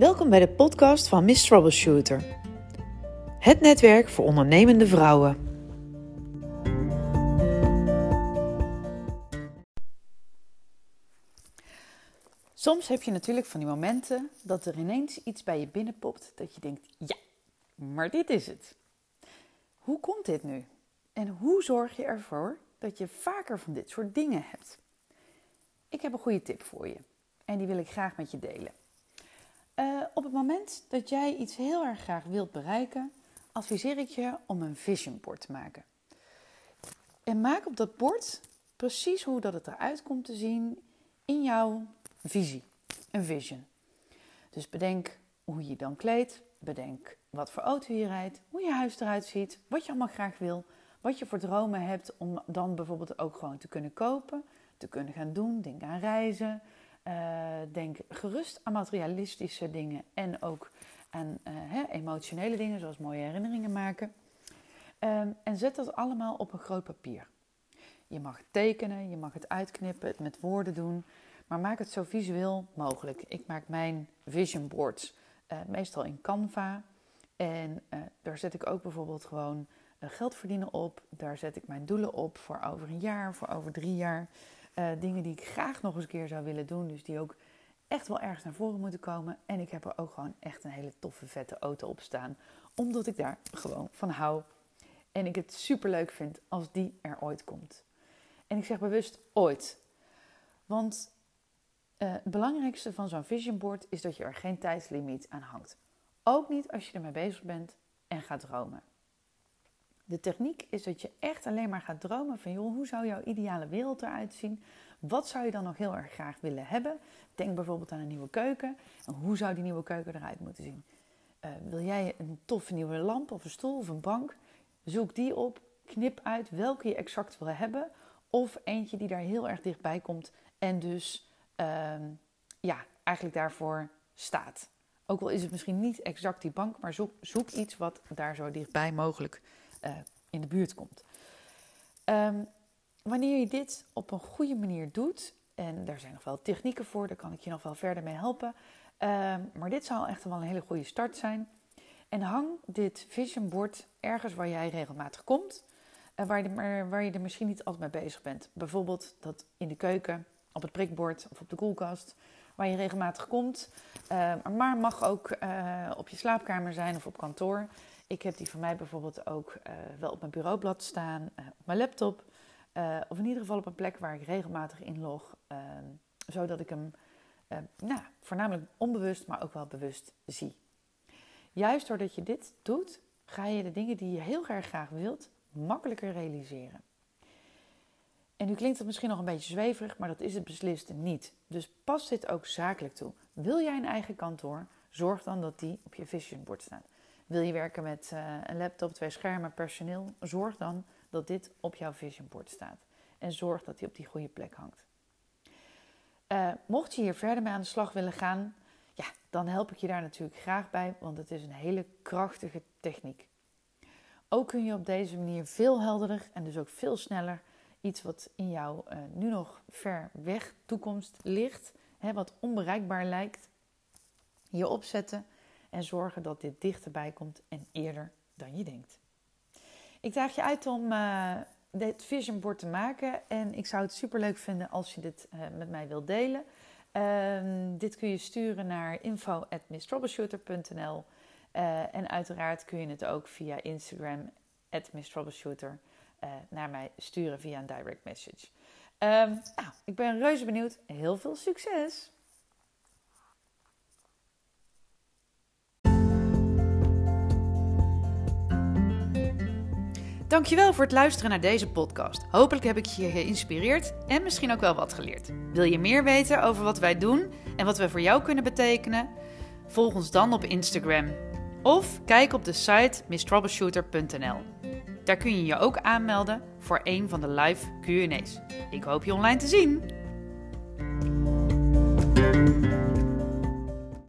Welkom bij de podcast van Miss Troubleshooter. Het netwerk voor ondernemende vrouwen. Soms heb je natuurlijk van die momenten dat er ineens iets bij je binnenpopt dat je denkt: ja, maar dit is het. Hoe komt dit nu? En hoe zorg je ervoor dat je vaker van dit soort dingen hebt? Ik heb een goede tip voor je en die wil ik graag met je delen. Uh, op het moment dat jij iets heel erg graag wilt bereiken, adviseer ik je om een vision board te maken. En maak op dat bord precies hoe dat het eruit komt te zien in jouw visie, een vision. Dus bedenk hoe je je dan kleedt, bedenk wat voor auto je rijdt, hoe je huis eruit ziet, wat je allemaal graag wil, wat je voor dromen hebt om dan bijvoorbeeld ook gewoon te kunnen kopen, te kunnen gaan doen. Denk aan reizen, uh, denk gerust aan materialistische dingen en ook aan uh, emotionele dingen, zoals mooie herinneringen maken. Um, en zet dat allemaal op een groot papier. Je mag tekenen, je mag het uitknippen, het met woorden doen, maar maak het zo visueel mogelijk. Ik maak mijn vision boards uh, meestal in Canva. En daar zet ik ook bijvoorbeeld gewoon geld verdienen op. Daar zet ik mijn doelen op voor over een jaar, voor over drie jaar. Uh, dingen die ik graag nog eens een keer zou willen doen. Dus die ook echt wel ergens naar voren moeten komen. En ik heb er ook gewoon echt een hele toffe, vette auto op staan. Omdat ik daar gewoon van hou. En ik het super leuk vind als die er ooit komt. En ik zeg bewust ooit. Want uh, het belangrijkste van zo'n vision board is dat je er geen tijdslimiet aan hangt. Ook niet als je ermee bezig bent en gaat dromen. De techniek is dat je echt alleen maar gaat dromen van, joh, hoe zou jouw ideale wereld eruit zien? Wat zou je dan nog heel erg graag willen hebben? Denk bijvoorbeeld aan een nieuwe keuken. En hoe zou die nieuwe keuken eruit moeten zien? Uh, wil jij een toffe nieuwe lamp of een stoel of een bank? Zoek die op, knip uit welke je exact wil hebben. Of eentje die daar heel erg dichtbij komt en dus uh, ja, eigenlijk daarvoor staat. Ook al is het misschien niet exact die bank, maar zoek, zoek iets wat daar zo dichtbij mogelijk uh, in de buurt komt. Um, wanneer je dit op een goede manier doet, en daar zijn nog wel technieken voor, daar kan ik je nog wel verder mee helpen. Um, maar dit zou echt wel een hele goede start zijn. En hang dit vision board ergens waar jij regelmatig komt, uh, waar, je er, waar je er misschien niet altijd mee bezig bent. Bijvoorbeeld dat in de keuken, op het prikbord of op de koelkast, waar je regelmatig komt. Uh, maar mag ook uh, op je slaapkamer zijn of op kantoor. Ik heb die van mij bijvoorbeeld ook uh, wel op mijn bureaublad staan, uh, op mijn laptop. Uh, of in ieder geval op een plek waar ik regelmatig inlog. Ehm, zodat ik hem nou, voornamelijk onbewust, maar ook wel bewust zie. Juist doordat je dit doet, ga je de dingen die je heel erg graag wilt, makkelijker realiseren. En nu klinkt het misschien nog een beetje zweverig, maar dat is het beslist niet. Dus pas dit ook zakelijk toe. Wil jij een eigen kantoor? Zorg dan dat die op je vision board staat. Wil je werken met uh, een laptop, twee schermen, personeel? Zorg dan dat dit op jouw vision board staat. En zorg dat die op die goede plek hangt. Uh, mocht je hier verder mee aan de slag willen gaan, ja, dan help ik je daar natuurlijk graag bij, want het is een hele krachtige techniek. Ook kun je op deze manier veel helderder en dus ook veel sneller iets wat in jouw uh, nu nog ver weg toekomst ligt, hè, wat onbereikbaar lijkt, je opzetten en zorgen dat dit dichterbij komt en eerder dan je denkt. Ik daag je uit om uh, dit vision board te maken en ik zou het super leuk vinden als je dit uh, met mij wilt delen. Uh, dit kun je sturen naar info@misstroubleshooter.nl uh, en uiteraard kun je het ook via Instagram @misstroubleshooter naar mij sturen via een direct message. Um, nou, ik ben reuze benieuwd. Heel veel succes! Dankjewel voor het luisteren naar deze podcast. Hopelijk heb ik je geïnspireerd en misschien ook wel wat geleerd. Wil je meer weten over wat wij doen en wat we voor jou kunnen betekenen? Volg ons dan op Instagram of kijk op de site misstroubleshooter.nl. Daar kun je je ook aanmelden voor een van de live Q&A's. Ik hoop je online te zien.